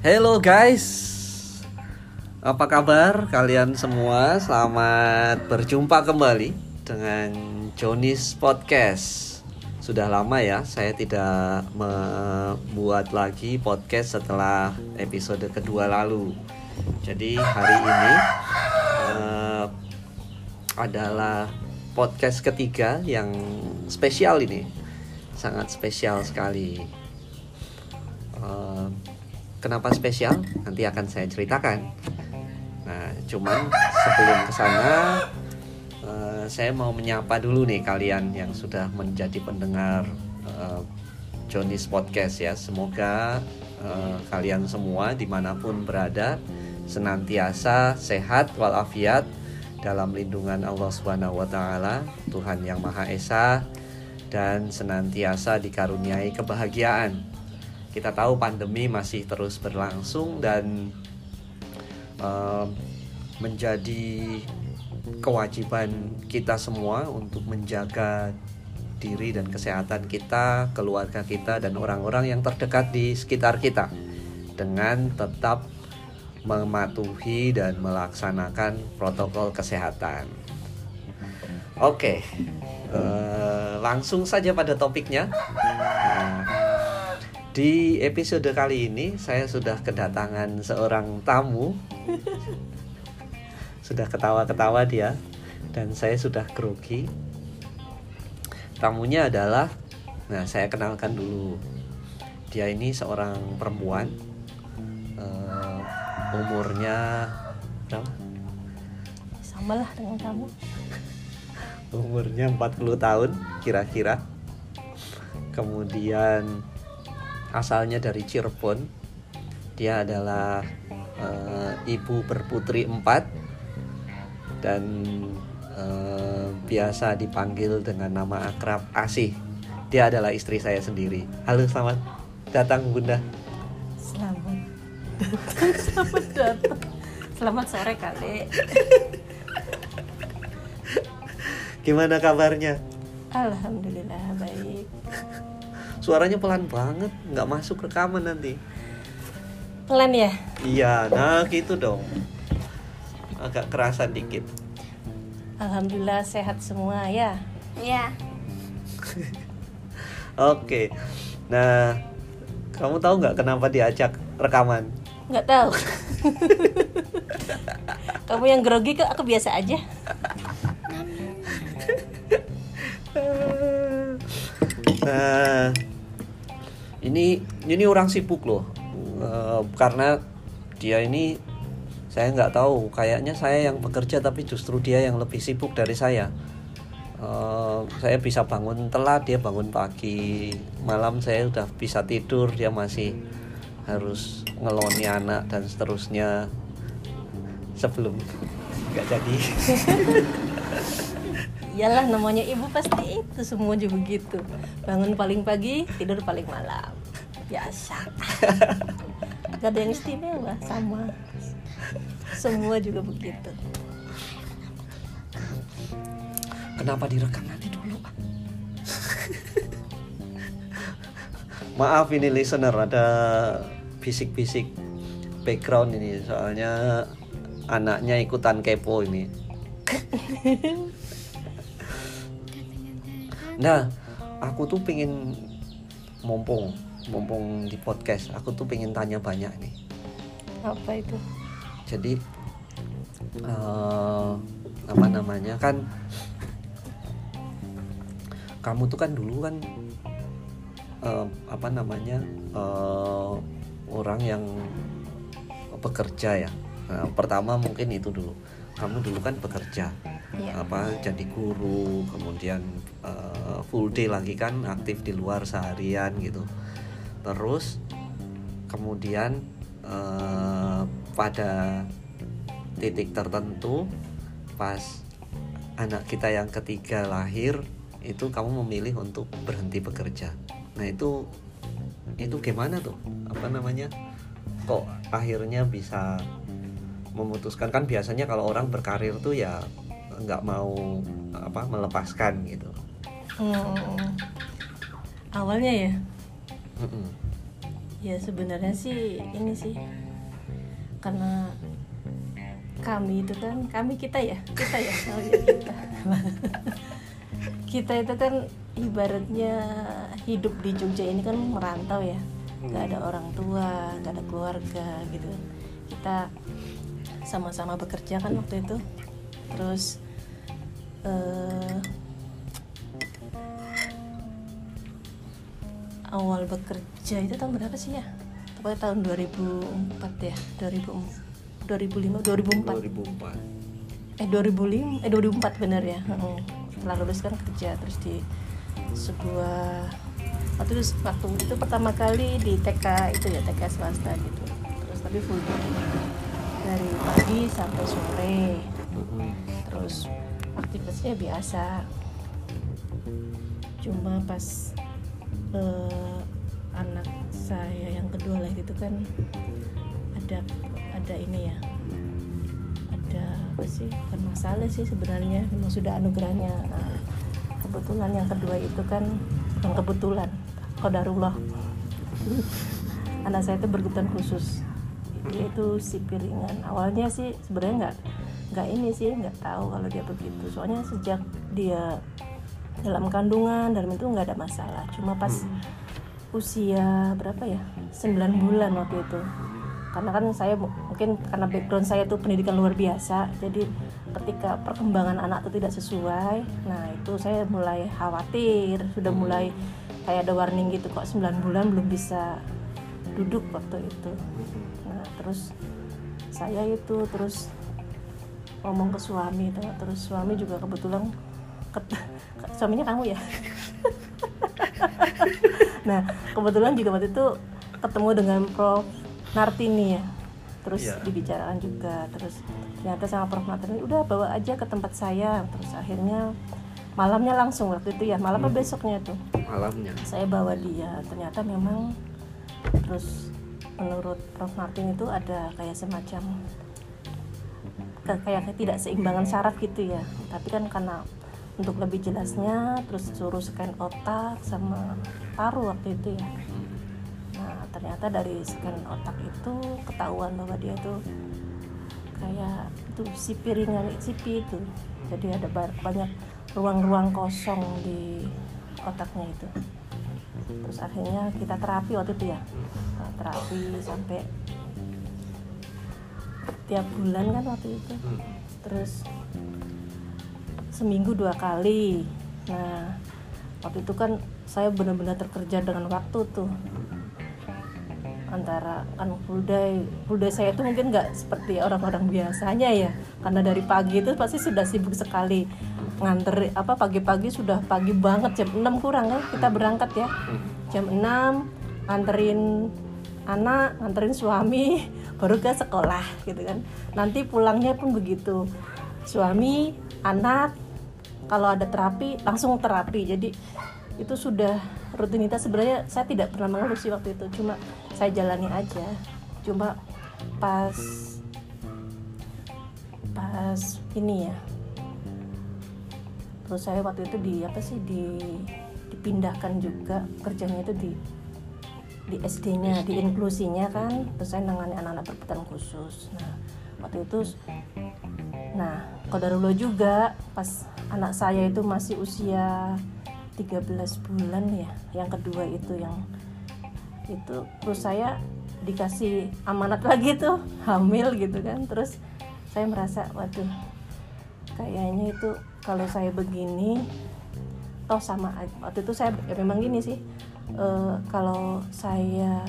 Hello guys, apa kabar kalian semua? Selamat berjumpa kembali dengan Jonis Podcast. Sudah lama ya, saya tidak membuat lagi podcast setelah episode kedua lalu. Jadi hari ini uh, adalah podcast ketiga yang spesial ini, sangat spesial sekali. Uh, Kenapa spesial? Nanti akan saya ceritakan. Nah, cuman sebelum ke sana uh, saya mau menyapa dulu nih kalian yang sudah menjadi pendengar uh, Johnny's Podcast ya. Semoga uh, kalian semua di mana pun berada senantiasa sehat walafiat dalam lindungan Allah Subhanahu wa taala, Tuhan yang Maha Esa dan senantiasa dikaruniai kebahagiaan kita tahu pandemi masih terus berlangsung dan uh, menjadi kewajiban kita semua untuk menjaga diri dan kesehatan kita, keluarga kita, dan orang-orang yang terdekat di sekitar kita dengan tetap mematuhi dan melaksanakan protokol kesehatan. Oke, uh, langsung saja pada topiknya. Di episode kali ini saya sudah kedatangan seorang tamu. sudah ketawa-ketawa dia dan saya sudah grogi. Tamunya adalah nah saya kenalkan dulu. Dia ini seorang perempuan uh, umurnya berapa? Sama lah dengan kamu. umurnya 40 tahun kira-kira. Kemudian asalnya dari Cirebon. Dia adalah uh, ibu berputri empat dan uh, biasa dipanggil dengan nama akrab Asih. Dia adalah istri saya sendiri. Halo, selamat datang Bunda. Selamat datang, selamat datang. Selamat sore kali. Gimana kabarnya? Alhamdulillah baik suaranya pelan banget nggak masuk rekaman nanti. Pelan ya? Iya nah gitu dong. Agak kerasa dikit. Alhamdulillah sehat semua ya. Ya oke. Nah kamu tahu nggak kenapa diajak rekaman? Nggak tahu. Kamu yang grogi kok aku biasa aja. Nah ini ini orang sibuk loh. Uh, karena dia ini saya nggak tahu. Kayaknya saya yang bekerja tapi justru dia yang lebih sibuk dari saya. Uh, saya bisa bangun telat dia bangun pagi. Malam saya udah bisa tidur dia masih harus ngeloni anak dan seterusnya. Sebelum. Nggak jadi iyalah namanya ibu pasti itu semua juga begitu bangun paling pagi tidur paling malam. Biasa. Gak ada yang istimewa sama. Semua juga begitu. Kenapa direkam nanti dulu? Maaf ini listener ada bisik-bisik background ini. Soalnya anaknya ikutan kepo ini nah aku tuh pengen mumpung mumpung di podcast aku tuh pengen tanya banyak nih. Apa itu? Jadi uh, apa namanya kan kamu tuh kan dulu kan uh, apa namanya uh, orang yang bekerja ya. Nah, pertama mungkin itu dulu. Kamu dulu kan bekerja ya. apa jadi guru kemudian uh, full day lagi kan aktif di luar seharian gitu. Terus kemudian uh, pada titik tertentu pas anak kita yang ketiga lahir itu kamu memilih untuk berhenti bekerja. Nah itu itu gimana tuh? Apa namanya? Kok akhirnya bisa memutuskan? Kan biasanya kalau orang berkarir tuh ya nggak mau apa melepaskan gitu. Hmm. awalnya ya? Mm -mm. ya sebenarnya sih ini sih. Karena kami itu kan kami kita ya? Kita ya? Oh ya kita. Kita itu kan ibaratnya hidup di Jogja ini kan merantau ya. Nggak ada orang tua nggak ada keluarga gitu. Kita sama-sama bekerja kan waktu itu. Terus eh, awal bekerja itu tahun berapa sih ya? Pokoknya tahun 2004 ya, 2000 2005 2004. 2004 Eh 2005 eh 2004 bener ya. Heeh. Setelah lulus kan kerja terus di sebuah waktu itu waktu itu pertama kali di TK itu ya TK swasta gitu. Terus tapi full day dari pagi sampai sore. Terus aktivitasnya biasa. Cuma pas eh, anak saya yang kedua lah itu kan ada ada ini ya. Ada apa sih? Bukan masalah sih sebenarnya memang sudah anugerahnya. Nah, kebetulan yang kedua itu kan bukan kebetulan kodarullah anak saya itu berkebutuhan khusus. Itu si piringan awalnya sih sebenarnya nggak nggak ini sih nggak tahu kalau dia begitu. Soalnya sejak dia dalam kandungan dalam itu nggak ada masalah. Cuma pas usia berapa ya? 9 bulan waktu itu. Karena kan saya mu- mungkin karena background saya tuh pendidikan luar biasa jadi ketika perkembangan anak itu tidak sesuai nah itu saya mulai khawatir. Sudah mulai kayak ada warning gitu kok 9 bulan belum bisa duduk waktu itu? Nah terus saya itu terus ngomong ke suami tuh. terus suami juga kebetulan ket- suaminya kamu ya? Nah kebetulan juga waktu itu ketemu dengan Prof. Nartini ya. Terus Iya. dibicarakan juga. Terus ternyata sama Prof. Nartini udah bawa aja ke tempat saya. Terus akhirnya malamnya langsung waktu itu ya malamnya besoknya tuh malamnya. Saya bawa dia. Ternyata memang terus menurut Prof. Martin itu ada kayak semacam ke- kayak ketidakseimbangan saraf gitu ya. Tapi kan karena untuk lebih jelasnya terus suruh scan otak sama paru waktu itu ya. Nah ternyata dari scan otak itu ketahuan bahwa dia tuh kayak itu si piringan sipi itu. Jadi ada ba- banyak ruang-ruang kosong di otaknya itu. Terus akhirnya kita terapi waktu itu ya. Nah, terapi sampai tiap bulan kan waktu itu. Terus seminggu dua kali. Nah waktu itu kan saya benar-benar terkerja dengan waktu tuh. Antara kan full day full day saya itu mungkin nggak seperti orang-orang biasanya ya. Karena dari pagi itu pasti sudah sibuk sekali. Nganter apa pagi-pagi sudah pagi banget jam 6 kurang kan kita berangkat ya. Jam 6 nganterin anak nganterin suami baru ke sekolah gitu kan. Nanti pulangnya pun begitu. Suami anak kalau ada terapi langsung terapi. Jadi itu sudah rutinitas. Sebenarnya saya tidak pernah mengeluh sih waktu itu. Cuma saya jalani aja. Cuma pas pas ini ya. Terus saya waktu itu di apa sih di dipindahkan juga. Kerjanya itu di di SD-nya, di inklusinya kan, terus saya nangani anak-anak berkebutuhan khusus. Nah, waktu itu, nah, kodarullah juga pas anak saya itu masih usia 13 bulan ya, yang kedua itu yang itu terus saya dikasih amanat lagi tuh hamil gitu kan, terus saya merasa waduh kayaknya itu kalau saya begini toh sama waktu itu saya ya memang gini sih eh, kalau saya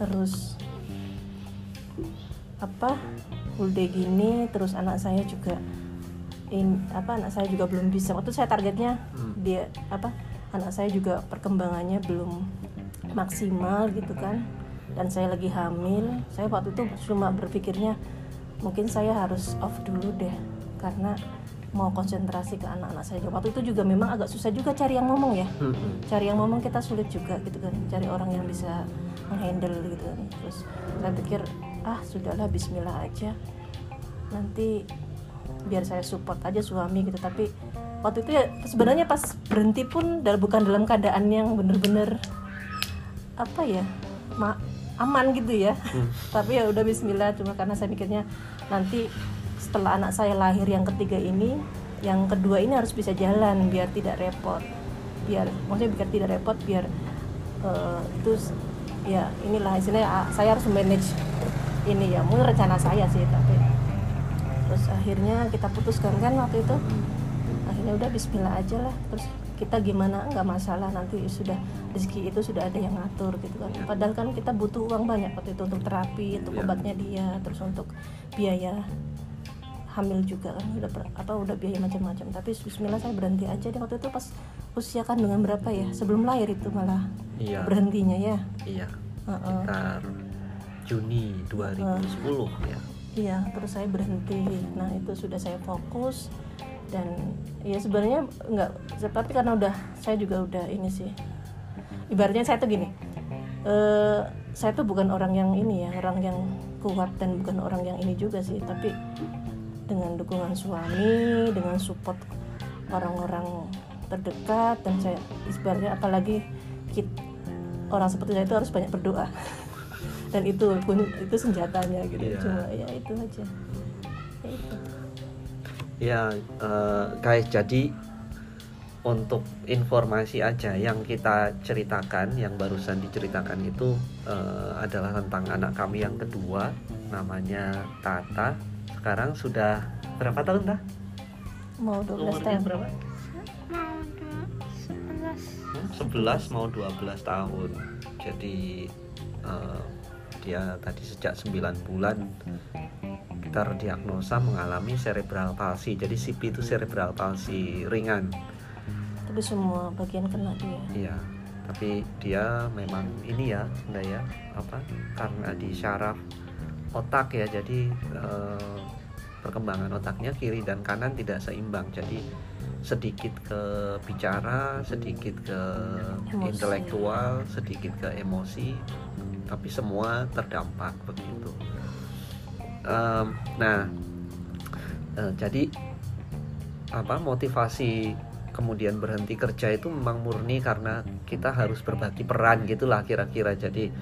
terus apa full day gini terus anak saya juga in apa anak saya juga belum bisa. Waktu saya targetnya dia apa anak saya juga perkembangannya belum maksimal gitu kan. Dan saya lagi hamil saya waktu itu cuma berpikirnya mungkin saya harus off dulu deh karena mau konsentrasi ke anak-anak saya waktu itu juga memang agak susah juga cari yang ngomong ya. Cari yang ngomong kita sulit juga gitu kan. Cari orang yang bisa menghandle gitu kan. Terus saya pikir ah sudahlah Bismillah aja. Nanti biar saya support aja suami gitu. Tapi waktu itu ya sebenarnya pas berhenti pun bukan dalam keadaan yang bener-bener apa ya ma aman gitu ya. Hmm. tapi ya udah Bismillah cuma karena saya mikirnya nanti setelah anak saya lahir yang ketiga ini yang kedua ini harus bisa jalan biar tidak repot. Biar maksudnya biar tidak repot biar itu s- ya inilah istilahnya ah, saya harus manage ini ya mungkin rencana saya sih tapi terus akhirnya kita putuskan kan waktu itu. Akhirnya udah Bismillah aja lah terus kita gimana nggak masalah nanti sudah rezeki itu sudah ada yang ngatur gitu kan. Padahal kan kita butuh uang banyak waktu itu untuk terapi untuk Ya. obatnya dia terus untuk biaya hamil juga kan udah per- apa udah biaya macam-macam tapi Bismillah saya berhenti aja deh waktu itu pas usia kandungan berapa ya sebelum lahir itu malah Iya. berhentinya ya Iya. Heeh. Sekitar Juni 2010 ya. Iya, terus saya berhenti. Nah, itu sudah saya fokus dan ya sebenarnya nggak tapi karena udah saya juga udah ini sih. Ibaratnya saya tuh gini. eh saya tuh bukan orang yang ini ya, orang yang kuat dan bukan orang yang ini juga sih, tapi dengan dukungan suami, dengan support orang-orang terdekat dan saya ibaratnya apalagi kit- orang seperti saya itu harus banyak berdoa dan itu pun itu senjatanya gitu Iya. cuma ya itu aja ya itu Ya, eh, guys, jadi untuk informasi aja yang kita ceritakan, yang barusan diceritakan itu eh, adalah tentang anak kami yang kedua, namanya Tata. Sekarang sudah berapa tahun dah? mau 12 Umurnya tahun berapa? mau dua sebelas Hmm, 11 mau 12 tahun. Jadi eh, dia tadi sejak 9 bulan terdiagnosa mengalami cerebral palsy. Jadi CP itu cerebral palsy ringan. tapi semua bagian kena dia Iya. Tapi dia memang ini ya, enggak ya, apa? Karena di syaraf otak ya. Jadi eh, perkembangan otaknya kiri dan kanan tidak seimbang. Jadi sedikit ke bicara, sedikit ke Emosi. intelektual, sedikit ke emosi, tapi semua terdampak begitu. Em, nah, eh, jadi apa motivasi kemudian berhenti kerja itu memang murni karena kita harus berbagi peran gitulah kira-kira jadi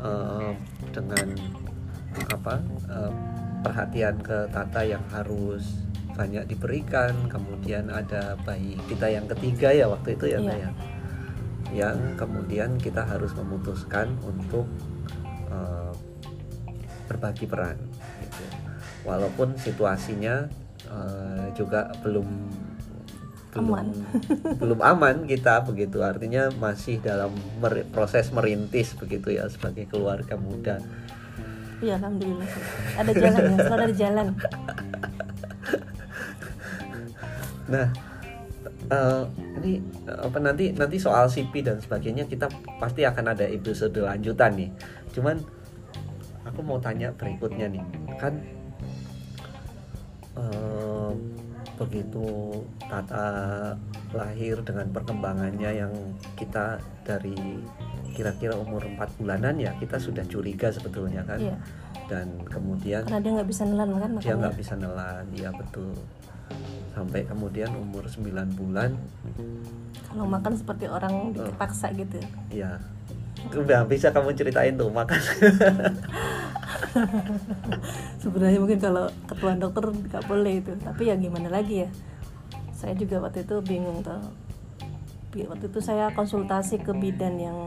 eh, dengan apa eh, perhatian ke Tata yang harus banyak diberikan kemudian ada bayi kita yang ketiga ya waktu itu ya Iya. Ya yang kemudian kita harus memutuskan untuk eh, berbagi peran gitu. walaupun situasinya eh, juga belum belum Aman. belum aman kita begitu artinya masih dalam mer- proses merintis begitu ya sebagai keluarga muda iya alhamdulillah. Ada jalan ya selalu ada jalan. Nah, eh, ini apa nanti nanti soal CP dan sebagainya kita pasti akan ada episode lanjutan nih. Cuman aku mau tanya berikutnya nih, kan eh, begitu Tata lahir dengan perkembangannya yang kita dari kira-kira umur 4 bulanan ya kita sudah curiga sebetulnya kan. Iya. Dan kemudian karena dia nggak bisa nelan kan dia makanya nggak bisa nelan ya betul. Sampai kemudian umur 9 bulan kalau makan seperti orang dipaksa gitu. Ya udah bisa kamu ceritain tuh makan. Sebenarnya mungkin kalau ketua dokter nggak boleh itu. Tapi ya gimana lagi ya? Saya juga waktu itu bingung tuh waktu itu saya konsultasi ke bidan yang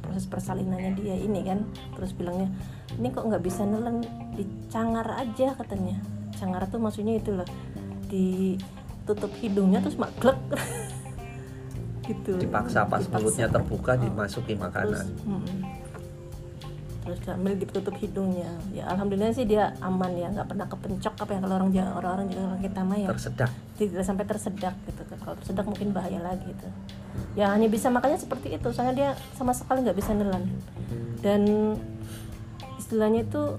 proses persalinannya dia ini kan terus bilangnya ini kok nggak bisa nelen dicangar aja katanya cangar tuh maksudnya itu loh ditutup hidungnya terus mak glek gitu dipaksa pas Dipaksa. mulutnya terbuka Oh. dimasuki terus makanan mm-mm. Terus sambil ditutup hidungnya. Ya alhamdulillah sih dia aman ya nggak pernah kepencok apa yang kalau orang Ja- orang-orang orang kita mah ya. Tersedak. Tidak sampai tersedak gitu kan. Kalau tersedak mungkin bahaya lagi itu ya hanya bisa makanya seperti itu. Soalnya dia sama sekali nggak bisa nelan. Dan istilahnya itu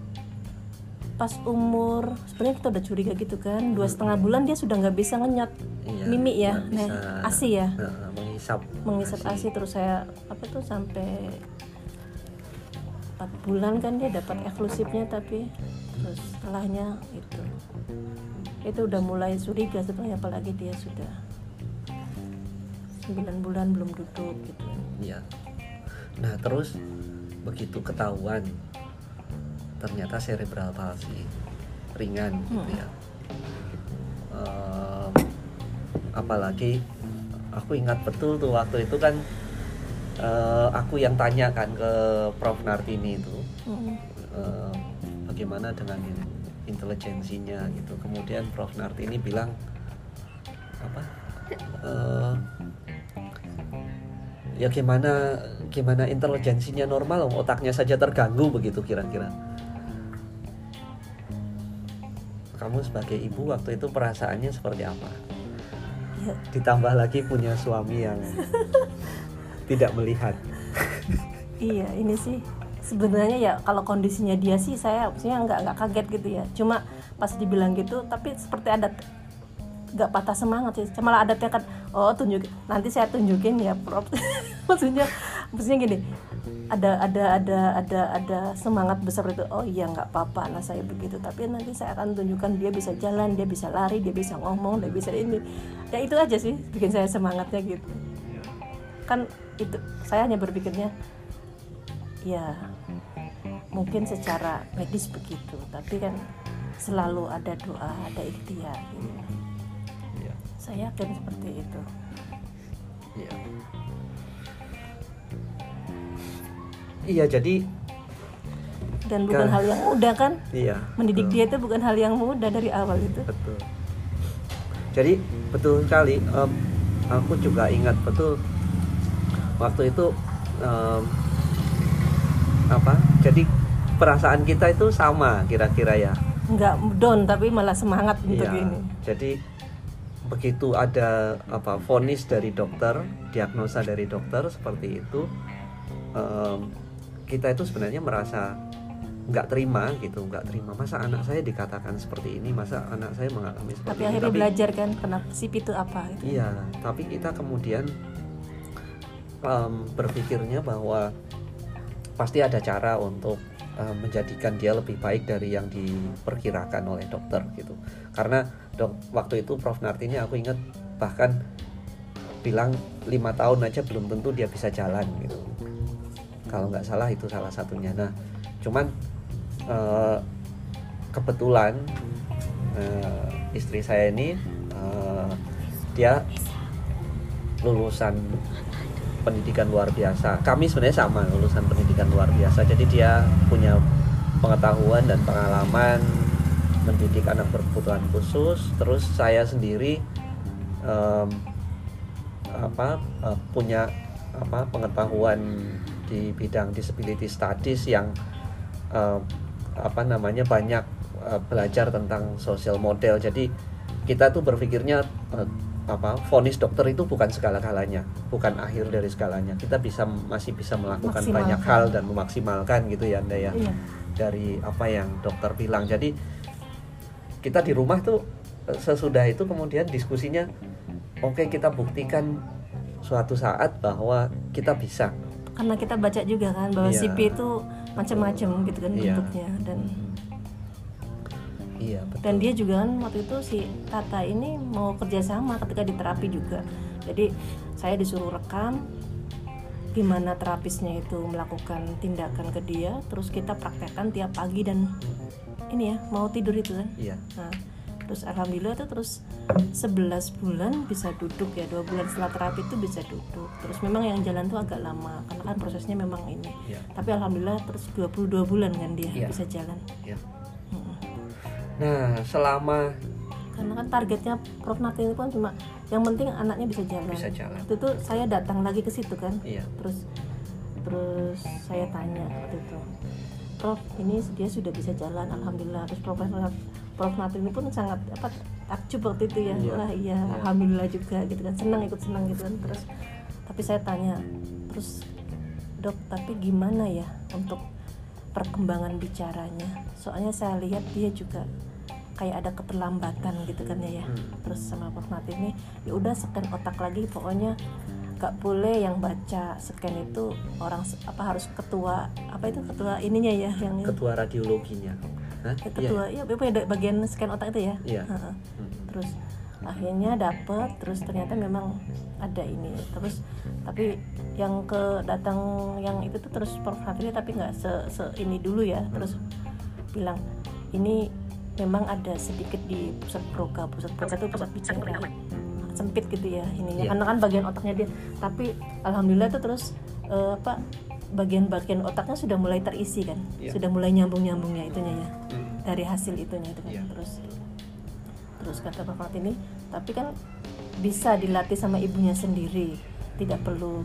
pas umur sebenarnya kita udah curiga gitu kan. Dua setengah bulan dia sudah nggak bisa ngenyot Iya, mimi ya. nah asi ya. Nah, menghisap mengisap ASI. asi. Terus saya apa tuh sampai 4 bulan kan dia dapat eksklusifnya tapi terus setelahnya itu itu udah mulai curiga sebenarnya apalagi dia sudah 9 bulan belum duduk gitu Iya. Nah terus begitu ketahuan ternyata cerebral palsy ringan gitu Hmm. ya Em, apalagi aku ingat betul tuh waktu itu kan eh, aku yang tanya kan ke Prof. Nartini itu Mm. eh, bagaimana dengan in- intelijensinya gitu. Kemudian Prof. Nartini bilang apa? Eh, ya gimana gimana intelijensinya normal otaknya saja terganggu begitu kira-kira. Kamu sebagai ibu waktu itu perasaannya seperti apa? Ya, ditambah lagi punya suami yang tidak melihat. Iya ini sih. Sebenarnya ya kalau kondisinya dia sih saya maksudnya nggak nggak kaget gitu ya. Cuma pas dibilang gitu tapi seperti ada nggak patah semangat sih. Malah ada tekad oh tunjuk nanti saya tunjukin ya prof. Maksudnya maksudnya gini ada ada ada ada ada semangat besar itu oh iya nggak apa-apa anak saya begitu. Tapi nanti saya akan tunjukkan dia bisa jalan dia bisa lari dia bisa ngomong dia bisa ini. Ya itu aja sih bikin saya semangatnya gitu. Kan itu saya hanya berpikirnya ya mungkin secara medis begitu tapi kan selalu ada doa ada ikhtiar gitu. Iya, saya yakin seperti itu iya. Iya, jadi dan bukan Kan- hal yang mudah kan iya. mendidik betul. dia itu bukan hal yang mudah dari awal itu betul jadi betul sekali em, aku juga ingat betul waktu itu em, apa jadi perasaan kita itu sama kira-kira ya? Nggak down tapi malah semangat untuk Iya, ini. jadi begitu ada apa vonis dari dokter diagnosa dari dokter seperti itu em, kita itu sebenarnya merasa nggak terima gitu nggak terima. Masa anak saya dikatakan seperti ini? Masa anak saya mengalami seperti tapi ini? akhirnya belajar kan kenapa sip itu apa? Gitu. Iya, tapi kita kemudian em, berpikirnya bahwa pasti ada cara untuk em, menjadikan dia lebih baik dari yang diperkirakan oleh dokter gitu. Karena dok waktu itu Prof Nartini aku ingat bahkan bilang lima tahun aja belum tentu dia bisa jalan gitu. Kalau nggak salah itu salah satunya. Nah, cuman eh, kebetulan eh, istri saya ini eh, dia lulusan pendidikan luar biasa. Kami sebenarnya sama lulusan pendidikan luar biasa. Jadi dia punya pengetahuan dan pengalaman mendidik anak berkebutuhan khusus. Terus saya sendiri em, apa eh, punya apa pengetahuan di bidang disability studies yang eh, apa namanya banyak eh, belajar tentang sosial model. Jadi kita tuh berpikirnya eh, apa vonis dokter itu bukan segala-galanya, bukan akhir dari segalanya. Kita bisa masih bisa melakukan banyak hal dan memaksimalkan gitu ya Anda ya Iya. dari apa yang dokter bilang. Jadi kita di rumah tuh eh, sesudah itu kemudian diskusinya oke kita buktikan suatu saat bahwa kita bisa. karena kita baca juga kan bahwa Iya. CP itu macam-macam gitu kan Iya. bentuknya dan Iya betul. dan dia juga kan waktu itu si Tata ini mau kerjasama ketika di terapi juga jadi saya disuruh rekam gimana terapisnya itu melakukan tindakan ke dia terus kita praktekkan tiap pagi dan ini ya mau tidur itu kan Iya. nah terus alhamdulillah tuh terus 11 bulan bisa duduk ya dua bulan setelah terapi itu bisa duduk terus memang yang jalan tuh agak lama karena kan prosesnya memang ini Iya. tapi alhamdulillah terus 22 bulan kan dia Iya. bisa jalan Iya. Nah, selama karena kan targetnya Prof Nati ini kan cuma yang penting anaknya bisa jalan. Bisa jalan. Waktu itu saya datang lagi ke situ kan, iya, terus terus saya tanya waktu itu, Prof ini dia sudah bisa jalan, alhamdulillah. Terus Profesor Prof Nati ini pun sangat apa takjub waktu itu ya, Iya. wah iya, Iya. alhamdulillah juga gitu kan, senang ikut senang gitu kan. Terus tapi saya tanya, terus dok tapi gimana ya untuk perkembangan bicaranya? Soalnya saya lihat dia juga kayak ada keterlambatan gitu kan ya ya Hmm. terus sama Nati ini ya udah scan otak lagi pokoknya nggak boleh yang baca scan itu orang apa harus ketua apa itu ketua ininya ya yang ketua radiologinya. Hah? ya, ketua ya pokoknya ada bagian scan otak itu ya Iya. Heeh. Hmm. terus akhirnya dapet terus ternyata memang ada ini terus tapi yang ke datang yang itu tuh terus Hafidnya tapi nggak se, se ini dulu ya terus bilang ini memang ada sedikit di pusat proka pusat proka itu pusat bicara sempit gitu ya ininya Iya. karena kan bagian otaknya dia tapi alhamdulillah tuh terus eh, apa bagian-bagian otaknya sudah mulai terisi kan Iya. sudah mulai nyambung-nyambungnya itunya ya Hmm. dari hasil itunya itu kan Iya. terus terus kata Prof ini tapi kan bisa dilatih sama ibunya sendiri tidak perlu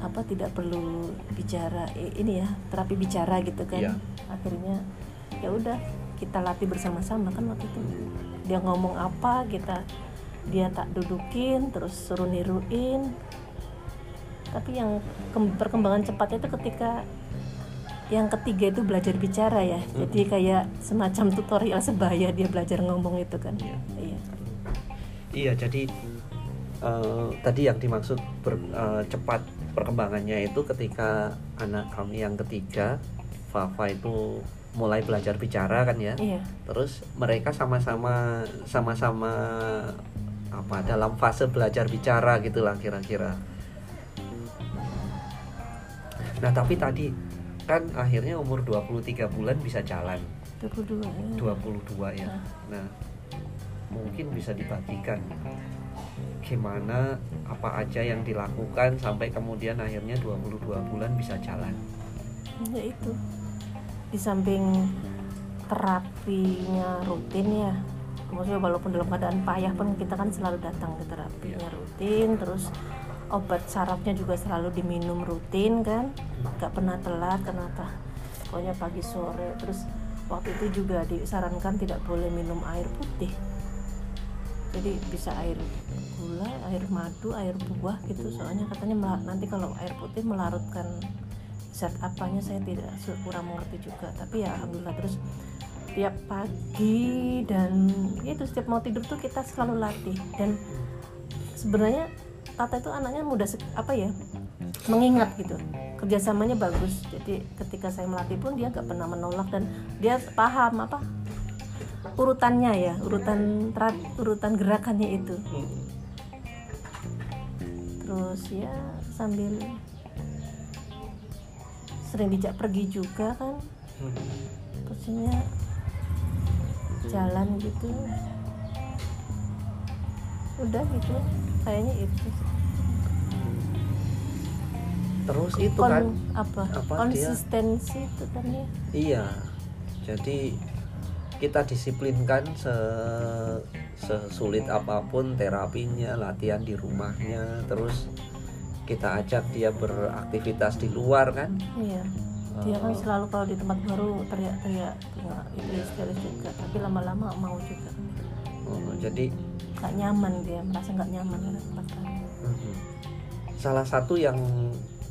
apa tidak perlu bicara ini ya terapi bicara gitu kan Iya. akhirnya ya udah kita latih bersama-sama kan waktu itu. Dia ngomong apa kita dia tak dudukin terus suruh niruin. Tapi yang kem- perkembangan cepatnya itu ketika yang ketiga itu belajar bicara ya. Jadi kayak semacam tutorial sebaya dia belajar ngomong itu kan. Iya. iya. Iya, jadi eh, tadi yang dimaksud ber- eh, cepat perkembangannya itu ketika anak kami yang ketiga, Fafa itu mulai belajar bicara kan ya. iya Terus mereka sama-sama sama-sama apa dalam fase belajar bicara gitulah kira-kira. Nah, tapi tadi kan akhirnya umur 23 bulan bisa jalan. 22 ya. 22 ya. Nah, mungkin bisa dibagikan gimana apa aja yang dilakukan sampai kemudian akhirnya 22 bulan bisa jalan. ya itu di samping terapinya rutin ya. Maksudnya walaupun dalam keadaan payah pun kita kan selalu datang ke terapinya rutin terus obat sarafnya juga selalu diminum rutin kan. Nggak pernah telat karena apa? Pokoknya pagi sore. Terus waktu itu juga disarankan tidak boleh minum air putih. Jadi bisa air gula, air madu, air buah gitu. Soalnya katanya nanti kalau air putih melarutkan zat apanya saya tidak kurang mengerti juga. Tapi ya alhamdulillah terus tiap pagi dan itu setiap mau tidur tuh kita selalu latih. Dan sebenarnya Tata itu anaknya mudah apa ya mengingat gitu. Kerjasamanya bagus. Jadi ketika saya melatih pun dia nggak pernah menolak dan dia paham apa urutannya ya urutan tera- urutan gerakannya itu. Terus ya sambil sering dijak pergi juga kan. Terusnya jalan gitu. Udah gitu kayaknya itu Terus itu Kon- kan apa, apa dia- konsistensi itu kan ya? Iya, jadi kita disiplinkan se sesulit apa pun terapinya, latihan di rumahnya, terus kita ajak dia beraktivitas di luar kan. iya dia kan selalu kalau di tempat baru teriak-teriak itu histeris juga tapi lama-lama mau juga Oh, jadi nggak nyaman dia merasa nggak nyaman di tempat baru mhm. salah satu yang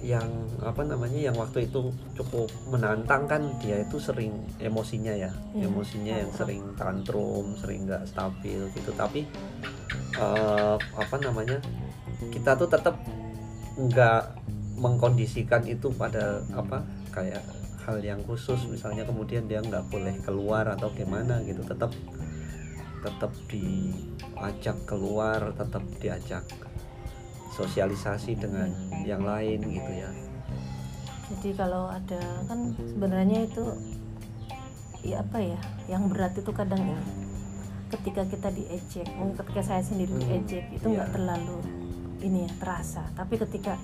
yang apa namanya yang waktu itu cukup menantang kan dia itu sering emosinya ya Iya, emosinya yang tantrum. sering tantrum sering nggak stabil gitu tapi eh, apa namanya kita tuh tetap nggak mengkondisikan itu pada apa kayak hal yang khusus. Misalnya kemudian dia nggak boleh keluar atau gimana gitu tetap tetap diajak keluar tetap diajak sosialisasi dengan yang lain gitu ya. Jadi kalau ada kan sebenarnya itu ya apa ya yang berat itu kadang ini ketika kita diejek mungkin ketika saya sendiri Hmm, diejek itu nggak iya. terlalu ini ya terasa. Tapi ketika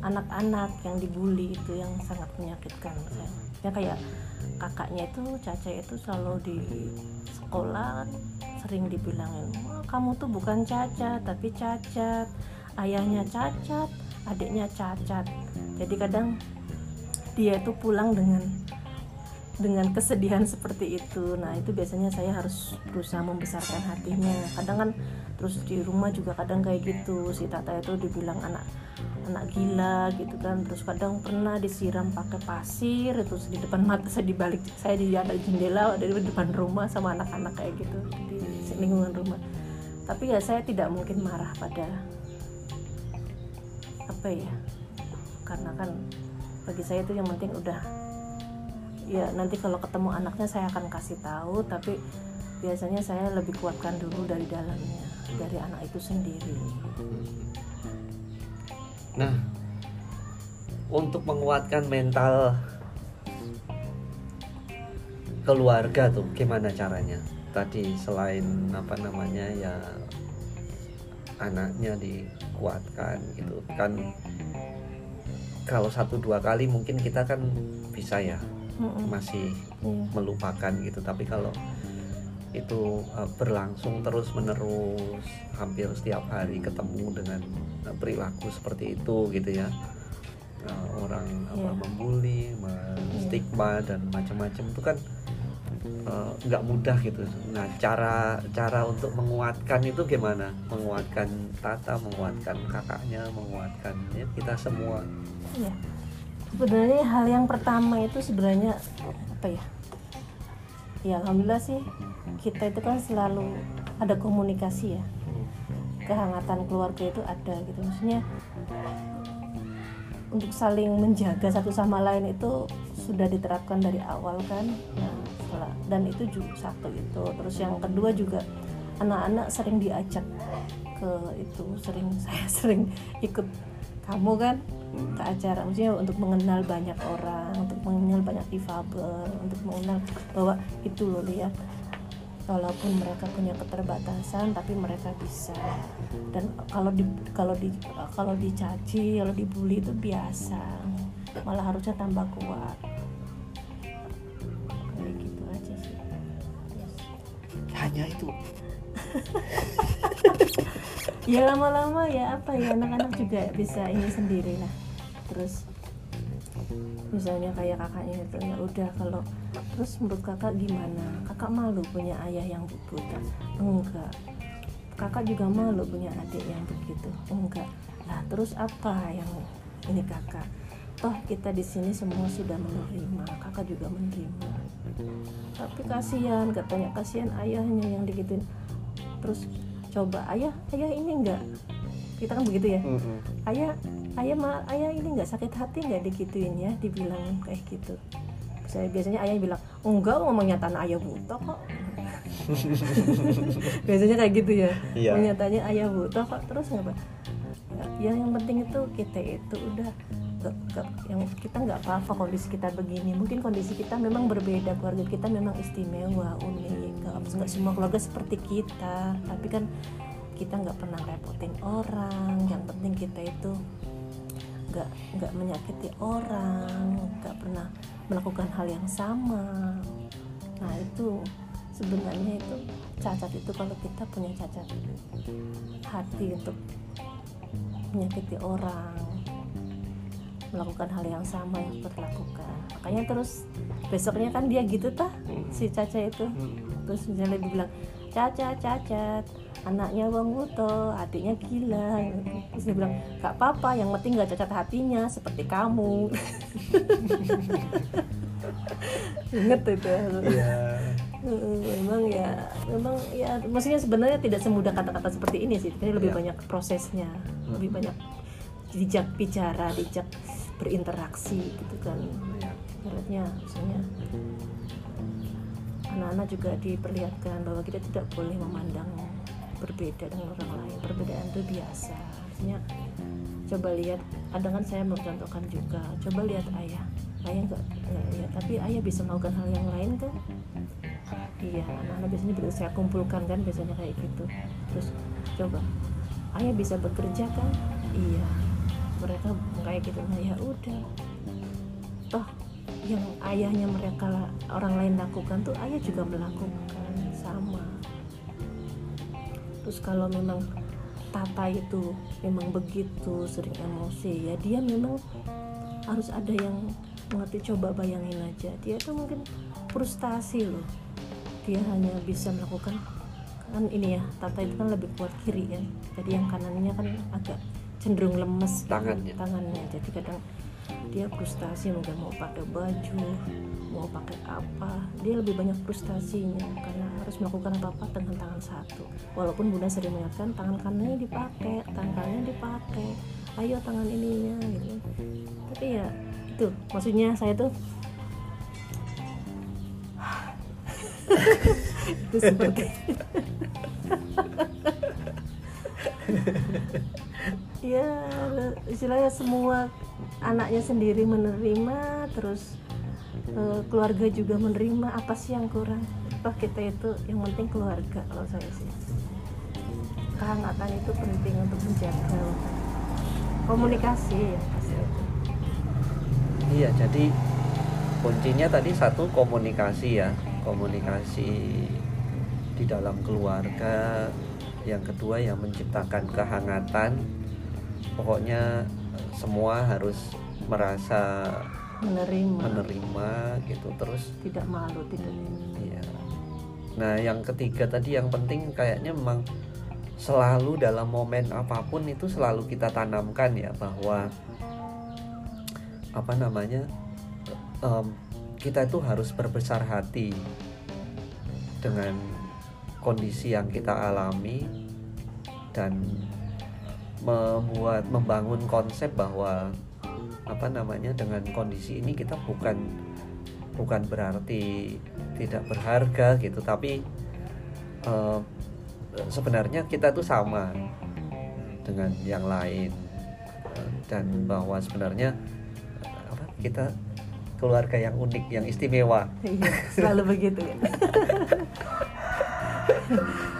anak-anak yang dibully itu yang sangat menyakitkan saya ya kayak kakaknya itu Caca itu selalu di sekolah sering dibilangin "Wah, kamu tuh bukan cacat tapi cacat. Ayahnya cacat adiknya cacat. Jadi kadang dia itu pulang dengan dengan kesedihan seperti itu. Nah itu biasanya saya harus berusaha membesarkan hatinya. Kadang kan terus di rumah juga kadang kayak gitu. Si tata itu dibilang anak anak gila gitu kan. Terus kadang pernah disiram pakai pasir itu di depan mata saya di balik saya di ada jendela dari depan rumah sama anak-anak kayak gitu di lingkungan rumah. Tapi ya saya tidak mungkin marah pada apa ya karena kan bagi saya itu yang penting udah ya nanti kalau ketemu anaknya saya akan kasih tahu tapi biasanya saya lebih kuatkan dulu dari dalamnya dari anak itu sendiri. Nah untuk menguatkan mental keluarga tuh gimana caranya? Tadi selain apa namanya ya anaknya dikuatkan gitu kan kalau satu dua kali mungkin kita kan bisa ya Mm-mm. masih Iya. melupakan gitu tapi kalau itu uh, berlangsung terus menerus hampir setiap hari ketemu dengan uh, perilaku seperti itu gitu ya Uh, orang apa Iya. membuli, menstigma dan macam-macam itu kan uh, nggak mudah gitu. Nah cara cara untuk menguatkan itu gimana? Menguatkan Tata, menguatkan kakaknya, menguatkan ya, kita semua. Iya. Sebenarnya hal yang pertama itu sebenarnya apa ya? Ya alhamdulillah sih kita itu kan selalu ada komunikasi ya. Kehangatan keluarga itu ada gitu. Maksudnya untuk saling menjaga satu sama lain itu sudah diterapkan dari awal kan. Nah, dan itu juga satu itu. Terus yang kedua juga anak-anak sering diajak ke itu sering saya sering ikut kamu kan ke acara. Maksudnya untuk mengenal banyak orang untuk mengenal banyak difabel untuk mengenal bahwa itu loh lihat walaupun mereka punya keterbatasan tapi mereka bisa. Dan kalau di kalau di kalau dicaci kalau dibully itu biasa. Malah harusnya tambah kuat. Kayak gitu aja sih. Hanya itu. ya lama-lama ya apa ya anak-anak juga bisa ini sendiri lah terus misalnya kayak kakaknya itu ya udah kalau terus menurut kakak gimana? Kakak malu punya ayah yang buta enggak. Kakak juga malu punya adik yang begitu? Enggak. Lah terus apa yang ini kakak? Toh kita di sini semua sudah menerima kakak juga menerima. Tapi kasihan katanya kasihan ayahnya yang digituin. Terus coba ayah ayah ini enggak? Kita kan begitu ya? Ayah ayah ma ayah ini nggak sakit hati nggak digituin ya dibilang kayak gitu. Saya biasanya ayah bilang enggak ngomongnya tanah ayah buta kok. Biasanya kayak gitu ya Iya. nyatanya ayah buta kok. Terus apa ya yang penting itu kita itu udah nggak- yang kita nggak apa-apa kondisi kita begini. Mungkin kondisi kita memang berbeda keluarga kita memang istimewa unik. Nggak semua keluarga seperti kita. Tapi kan kita nggak pernah repotin orang. Yang penting kita itu nggak nggak menyakiti orang nggak pernah melakukan hal yang sama. Nah itu sebenarnya itu cacat itu kalau kita punya cacat hati untuk menyakiti orang melakukan hal yang sama yang berlakukan makanya terus besoknya kan dia gitu tah si Caca itu. Terus misalnya dia bilang Caca cacat anaknya Bang Buto adiknya gila. Terus dia bilang gak apa-apa yang penting gak cacat hatinya seperti kamu. Inget itu Iya. Heeh, memang ya memang ya maksudnya sebenarnya tidak semudah kata-kata seperti ini sih. Tapi lebih Iya. banyak prosesnya lebih banyak dijak bicara dijak berinteraksi gitu kan. Iya. ibaratnya misalnya anak-anak juga diperlihatkan bahwa kita tidak boleh memandang berbeda dengan orang lain perbedaan itu biasa maksudnya coba lihat kadang kan saya mencontohkan juga coba lihat ayah. Ayah enggak lihat tapi ayah bisa melakukan hal yang lain kan? Iya anak-anak biasanya begitu. Saya kumpulkan kan biasanya kayak gitu. Terus coba ayah bisa bekerja kan? Iya mereka kayak gitu. Nah ya udah. Toh yang ayahnya mereka orang lain lakukan tuh ayah juga melakukan terus kalau memang Tata itu memang begitu sering emosi ya dia memang harus ada yang mengerti coba bayangin aja. Dia tuh mungkin frustasi loh. Dia hanya bisa melakukan kan ini ya Tata itu kan lebih kuat kiri kan jadi yang kanannya kan agak cenderung lemes Tangannya. tangannya. Jadi kadang dia frustasi mungkin mau pakai baju mau pakai apa. Dia lebih banyak frustasinya karena harus melakukan apa apa dengan tangan satu. Walaupun bunda sering mengingatkan tangan kanannya dipakai tangan kanannya dipakai. Ayo tangan ininya gitu. Tapi ya itu. Maksudnya saya tuh itu seperti ya istilahnya semua anaknya sendiri menerima terus eh, keluarga juga menerima apa sih yang kurang Toh kita itu yang penting keluarga kalau saya sih kehangatan itu penting untuk menjaga komunikasi ya pasti. Iya, jadi kuncinya tadi satu komunikasi ya, komunikasi di dalam keluarga. Yang kedua yang menciptakan kehangatan. Pokoknya semua harus merasa menerima menerima gitu terus tidak malu tidak Iya. Nah, yang ketiga tadi yang penting kayaknya memang selalu dalam momen apa pun itu selalu kita tanamkan ya bahwa apa namanya em, kita itu harus berbesar hati dengan kondisi yang kita alami dan membuat membangun konsep bahwa apa namanya dengan kondisi ini kita bukan bukan berarti tidak berharga gitu tapi eh, sebenarnya kita tuh sama dengan yang lain dan bahwa sebenarnya apa kita keluarga yang unik yang istimewa Iya, selalu begitu ya.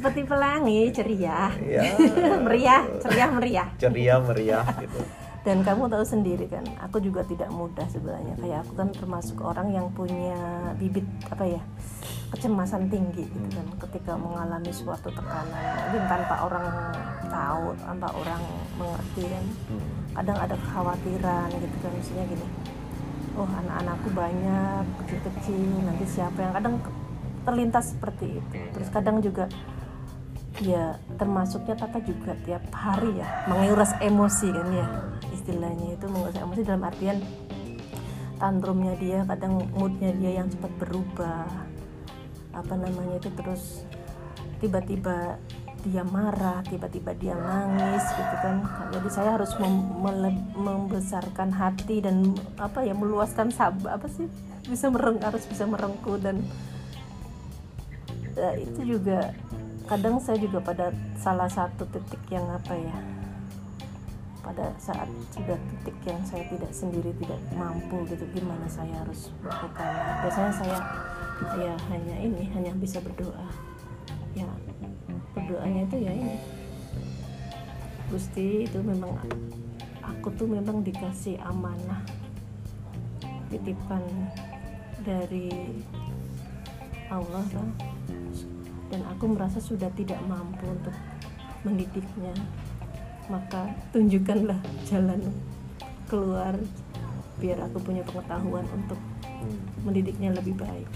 Seperti pelangi, ceria, ya meriah, ceria meriah. ceria meriah gitu Dan kamu tahu sendiri kan, aku juga tidak mudah sebenarnya. Kayak aku kan termasuk orang yang punya bibit apa ya, kecemasan tinggi gitu kan. Ketika mengalami suatu tekanan, mungkin tanpa orang tahu, tanpa orang mengerti kan. Hmm. Kadang ada kekhawatiran gitu kan, misalnya gini. Oh anak-anakku banyak kecil-kecil, nanti siapa yang kadang terlintas seperti itu. Terus kadang juga ya termasuknya Tata juga tiap hari ya menguras emosi kan ya istilahnya itu menguras emosi dalam artian tantrumnya dia kadang moodnya dia yang cepat berubah apa namanya itu terus tiba-tiba dia marah tiba-tiba dia nangis gitu kan. Jadi saya harus mem- membesarkan hati dan apa ya meluaskan sabar apa sih bisa mereng harus bisa merengkuh dan ya, itu juga kadang saya juga pada salah satu titik yang apa ya pada saat sudah titik yang saya tidak sendiri tidak mampu gitu gimana saya harus melakukannya biasanya saya ya hanya ini hanya bisa berdoa. Ya berdoanya itu ya ini. Gusti itu memang aku tuh memang dikasih amanah titipan dari Allah kan dan aku merasa sudah tidak mampu untuk mendidiknya. Maka tunjukkanlah jalan keluar biar aku punya pengetahuan untuk Hmm. mendidiknya lebih baik.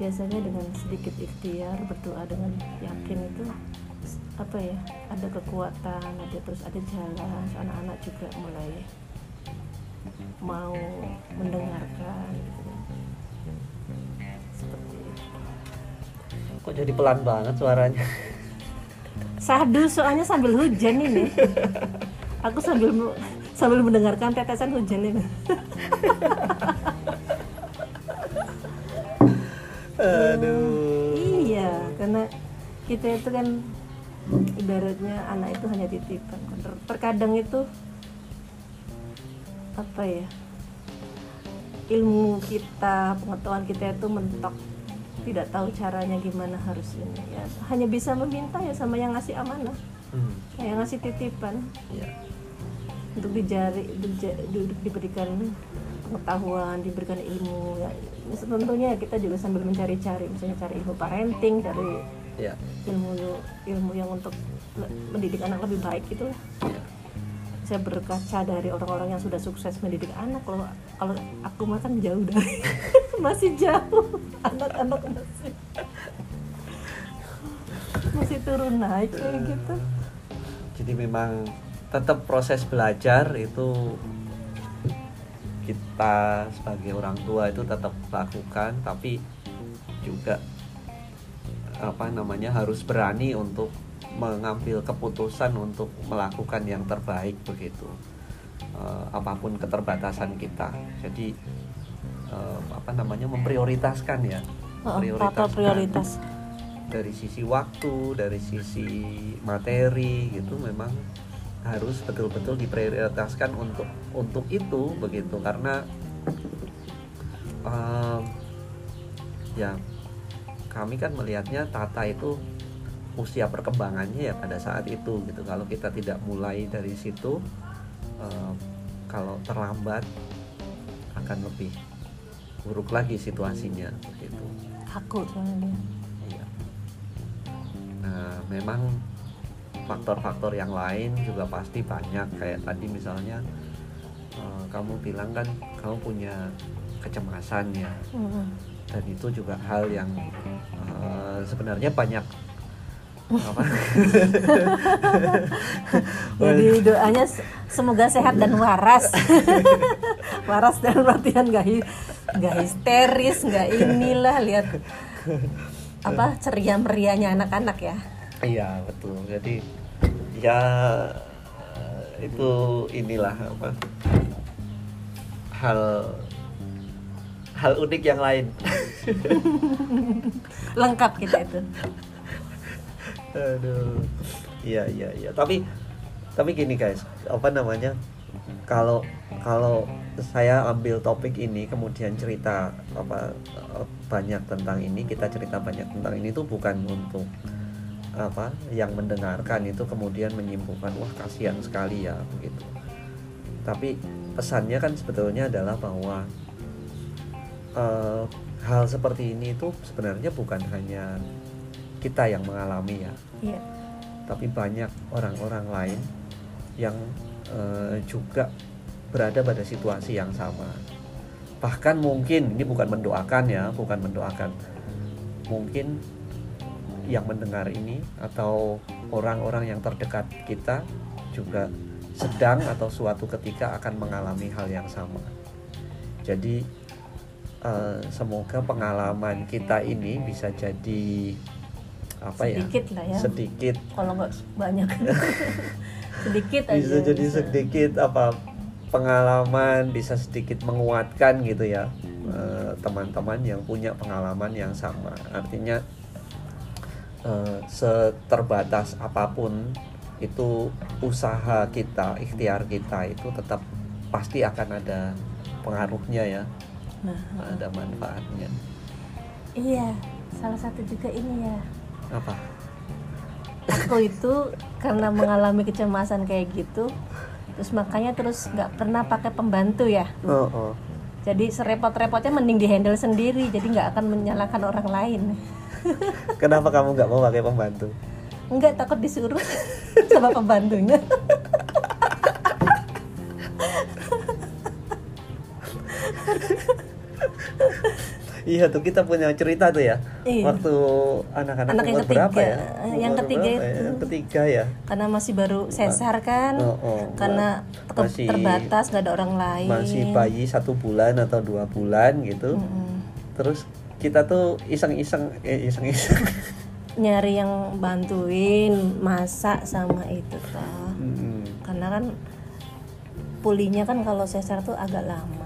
Biasanya dengan sedikit ikhtiar berdoa dengan yakin itu apa ya ada kekuatan ada terus ada jalan. Anak-anak juga mulai mau mendengarkan kok jadi pelan banget suaranya Sahdu soalnya sambil hujan ini. Aku sambil sambil mendengarkan tetesan hujan ini. aduh iya, karena kita itu kan ibaratnya anak itu hanya titipan. Ter- Terkadang itu apa ya? Ilmu kita, pengetahuan kita itu mentok tidak tahu caranya gimana harus ini ya hanya bisa meminta ya sama yang ngasih amanah Hmm, yang ngasih titipan iya. untuk dijari dija- di- diberikan pengetahuan diberikan ilmu ya tentunya kita juga sambil mencari-cari misalnya cari ilmu parenting cari Iya. ilmu ilmu yang untuk mendidik anak lebih baik itu Iya. Saya berkaca dari orang-orang yang sudah sukses mendidik anak kalau kalau aku makan jauh dari masih jauh. Anak-anak masih masih turun naik kayak gitu. Jadi memang tetap proses belajar itu kita sebagai orang tua itu tetap lakukan tapi juga apa namanya harus berani untuk mengambil keputusan untuk melakukan yang terbaik begitu. Eh, apa pun keterbatasan kita. Jadi eh, apa namanya memprioritaskan ya. Tata prioritas. dari sisi waktu, dari sisi materi gitu memang harus betul-betul diprioritaskan untuk untuk itu begitu. Karena em, ya kami kan melihatnya Tata itu usia perkembangannya ya pada saat itu gitu kalau kita tidak mulai dari situ em, kalau terlambat akan lebih buruk lagi situasinya begitu Takut soalnya dia. Iya. Nah, memang faktor-faktor yang lain juga pasti banyak kayak tadi misalnya eh, kamu bilang kan kamu punya kecemasan ya Mm-mm. dan itu juga hal yang eh, sebenarnya banyak Jadi doanya se- semoga sehat dan waras. waras dan artian nggak hi- nggak histeris, nggak inilah lihat apa ceria meriahnya anak-anak ya. iya betul jadi ya itu inilah apa hal hal unik yang lain Lengkap kita itu. Aduh. Iya iya iya. Tapi tapi gini guys, apa namanya? Kalau kalau saya ambil topik ini kemudian cerita apa eh, banyak tentang ini, kita cerita banyak tentang ini tuh bukan untuk apa yang mendengarkan itu kemudian menyimpulkan wah kasihan sekali ya begitu. Tapi pesannya kan sebetulnya adalah bahwa eh, hal seperti ini itu sebenarnya bukan hanya kita yang mengalami ya, Iya. tapi banyak orang-orang lain yang eh, juga berada pada situasi yang sama. Bahkan mungkin ini bukan mendoakan ya, bukan mendoakan. Mungkin yang mendengar ini atau orang-orang yang terdekat kita juga sedang atau suatu ketika akan mengalami hal yang sama. Jadi eh, semoga pengalaman kita ini bisa jadi apa ya? Sedikit lah ya. Sedikit Kalau nggak banyak. sedikit aja. bisa jadi sedikit apa pengalaman bisa sedikit menguatkan gitu ya eh, teman-teman yang punya pengalaman yang sama artinya eh, seterbatas apa pun itu usaha kita ikhtiar kita itu tetap pasti akan ada pengaruhnya ya Nah, ada manfaatnya iya. Salah satu juga ini ya. Apa Aku itu karena mengalami kecemasan kayak gitu, terus makanya terus nggak pernah pakai pembantu ya. oh, oh. Jadi serepot-repotnya mending dihandle sendiri, jadi nggak akan menyalahkan orang lain. kenapa kamu nggak mau pakai pembantu Enggak takut disuruh sama pembantunya. Iya tuh kita punya cerita tuh ya. Iya. Waktu anak-anak Anak yang umur berapa ketiga. ya? Yang Umur ketiga berapa ya? itu. Yang ketiga ya. Karena masih baru sesar kan, Oh, oh. karena Masih- terbatas nggak ada orang lain. Masih bayi satu bulan atau dua bulan gitu. Mm-mm. Terus kita tuh iseng-iseng, eh, iseng-iseng. Nyari yang bantuin masak sama itu toh. Mm-mm. karena kan pulihnya kan kalau sesar tuh agak lama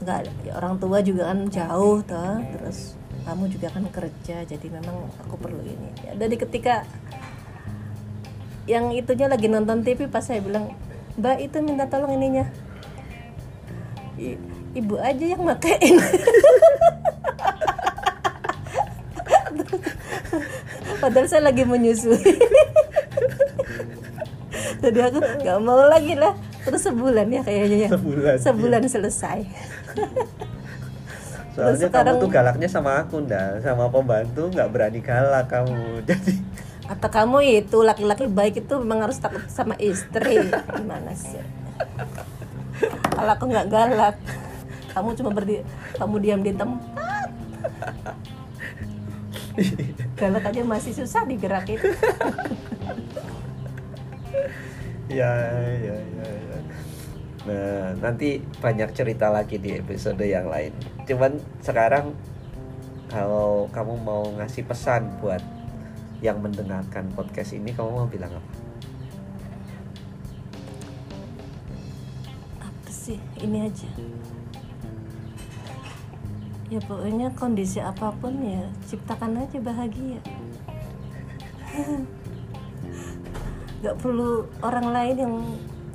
nggak ya orang tua juga kan jauh toh terus kamu juga kan kerja jadi memang aku perlu ini. Ya dari ketika yang itunya lagi nonton TV pas saya bilang mbak itu minta tolong ininya. I- ibu aja yang makain padahal saya lagi menyusui. Jadi aku nggak mau lagi lah terus sebulan ya kayaknya ya. Sebulan, sebulan selesai. Soalnya sekarang- kamu tuh galaknya sama aku ndak, sama pembantu nggak berani galak kamu. Jadi kata kamu itu laki-laki baik itu memang harus takut sama istri. Gimana sih? Kalau aku nggak galak kamu cuma berdi kamu diam di tempat. Galak aja masih susah digerakin ya, ya, ya. Nah, nanti banyak cerita lagi di episode yang lain. Cuman sekarang kalau kamu mau ngasih pesan buat yang mendengarkan podcast ini, kamu mau bilang apa? apa sih ini aja ya pokoknya kondisi apa pun ya ciptakan aja bahagia nggak perlu orang lain yang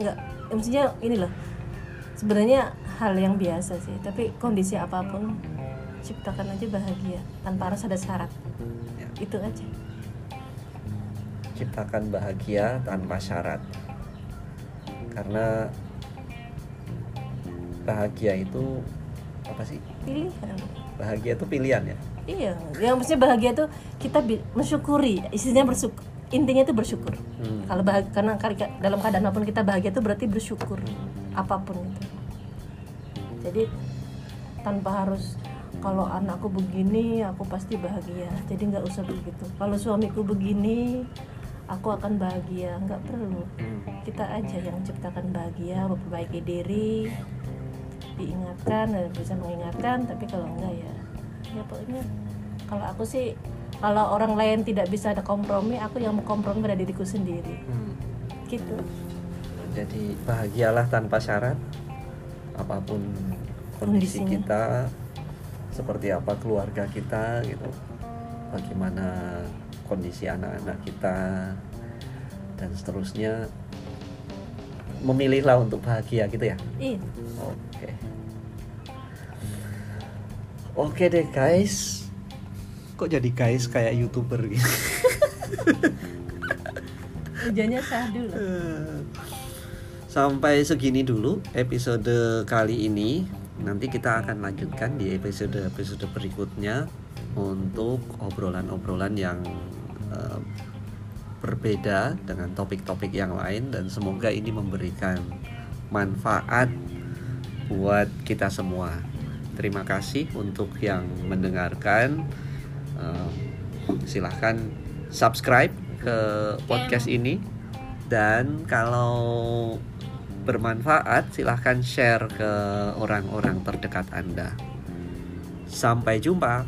nggak ya maksudnya ini loh sebenarnya hal yang biasa sih tapi kondisi apa pun ciptakan aja bahagia tanpa harus ada syarat. Ya. itu aja. Ciptakan bahagia tanpa syarat. Karena bahagia itu apa sih? Pilihan. Bahagia itu pilihan ya? Iya yang maksudnya bahagia tuh kita mensyukuri istilahnya bersyukur intinya itu bersyukur. Hmm. kalau bahagia karena dalam keadaan apa pun kita bahagia itu berarti bersyukur apa pun itu. Jadi tanpa harus kalau anakku begini aku pasti bahagia. Jadi nggak usah begitu. Kalau suamiku begini aku akan bahagia. Nggak perlu. Hmm. kita aja yang ciptakan bahagia memperbaiki diri diingatkan dan bisa mengingatkan. Tapi kalau enggak ya ya pokoknya kalau aku sih kalau orang lain tidak bisa ada kompromi aku yang kompromi pada diriku sendiri. Hmm. gitu. Jadi bahagialah tanpa syarat apa pun kondisi Kondisinya. kita seperti apa keluarga kita gitu. Bagaimana kondisi anak-anak kita dan seterusnya. Memilihlah untuk bahagia gitu ya? Iya. Oke. Oke deh guys kok jadi guys kayak youtuber gitu hujannya sahdu loh Sampai segini dulu episode kali ini. Nanti kita akan lanjutkan di episode-episode berikutnya untuk obrolan-obrolan yang eh, berbeda dengan topik-topik yang lain dan semoga ini memberikan manfaat buat kita semua. Terima kasih untuk yang mendengarkan. Eh, silahkan subscribe ke podcast ini dan kalau bermanfaat silahkan share ke orang-orang terdekat Anda. Sampai jumpa.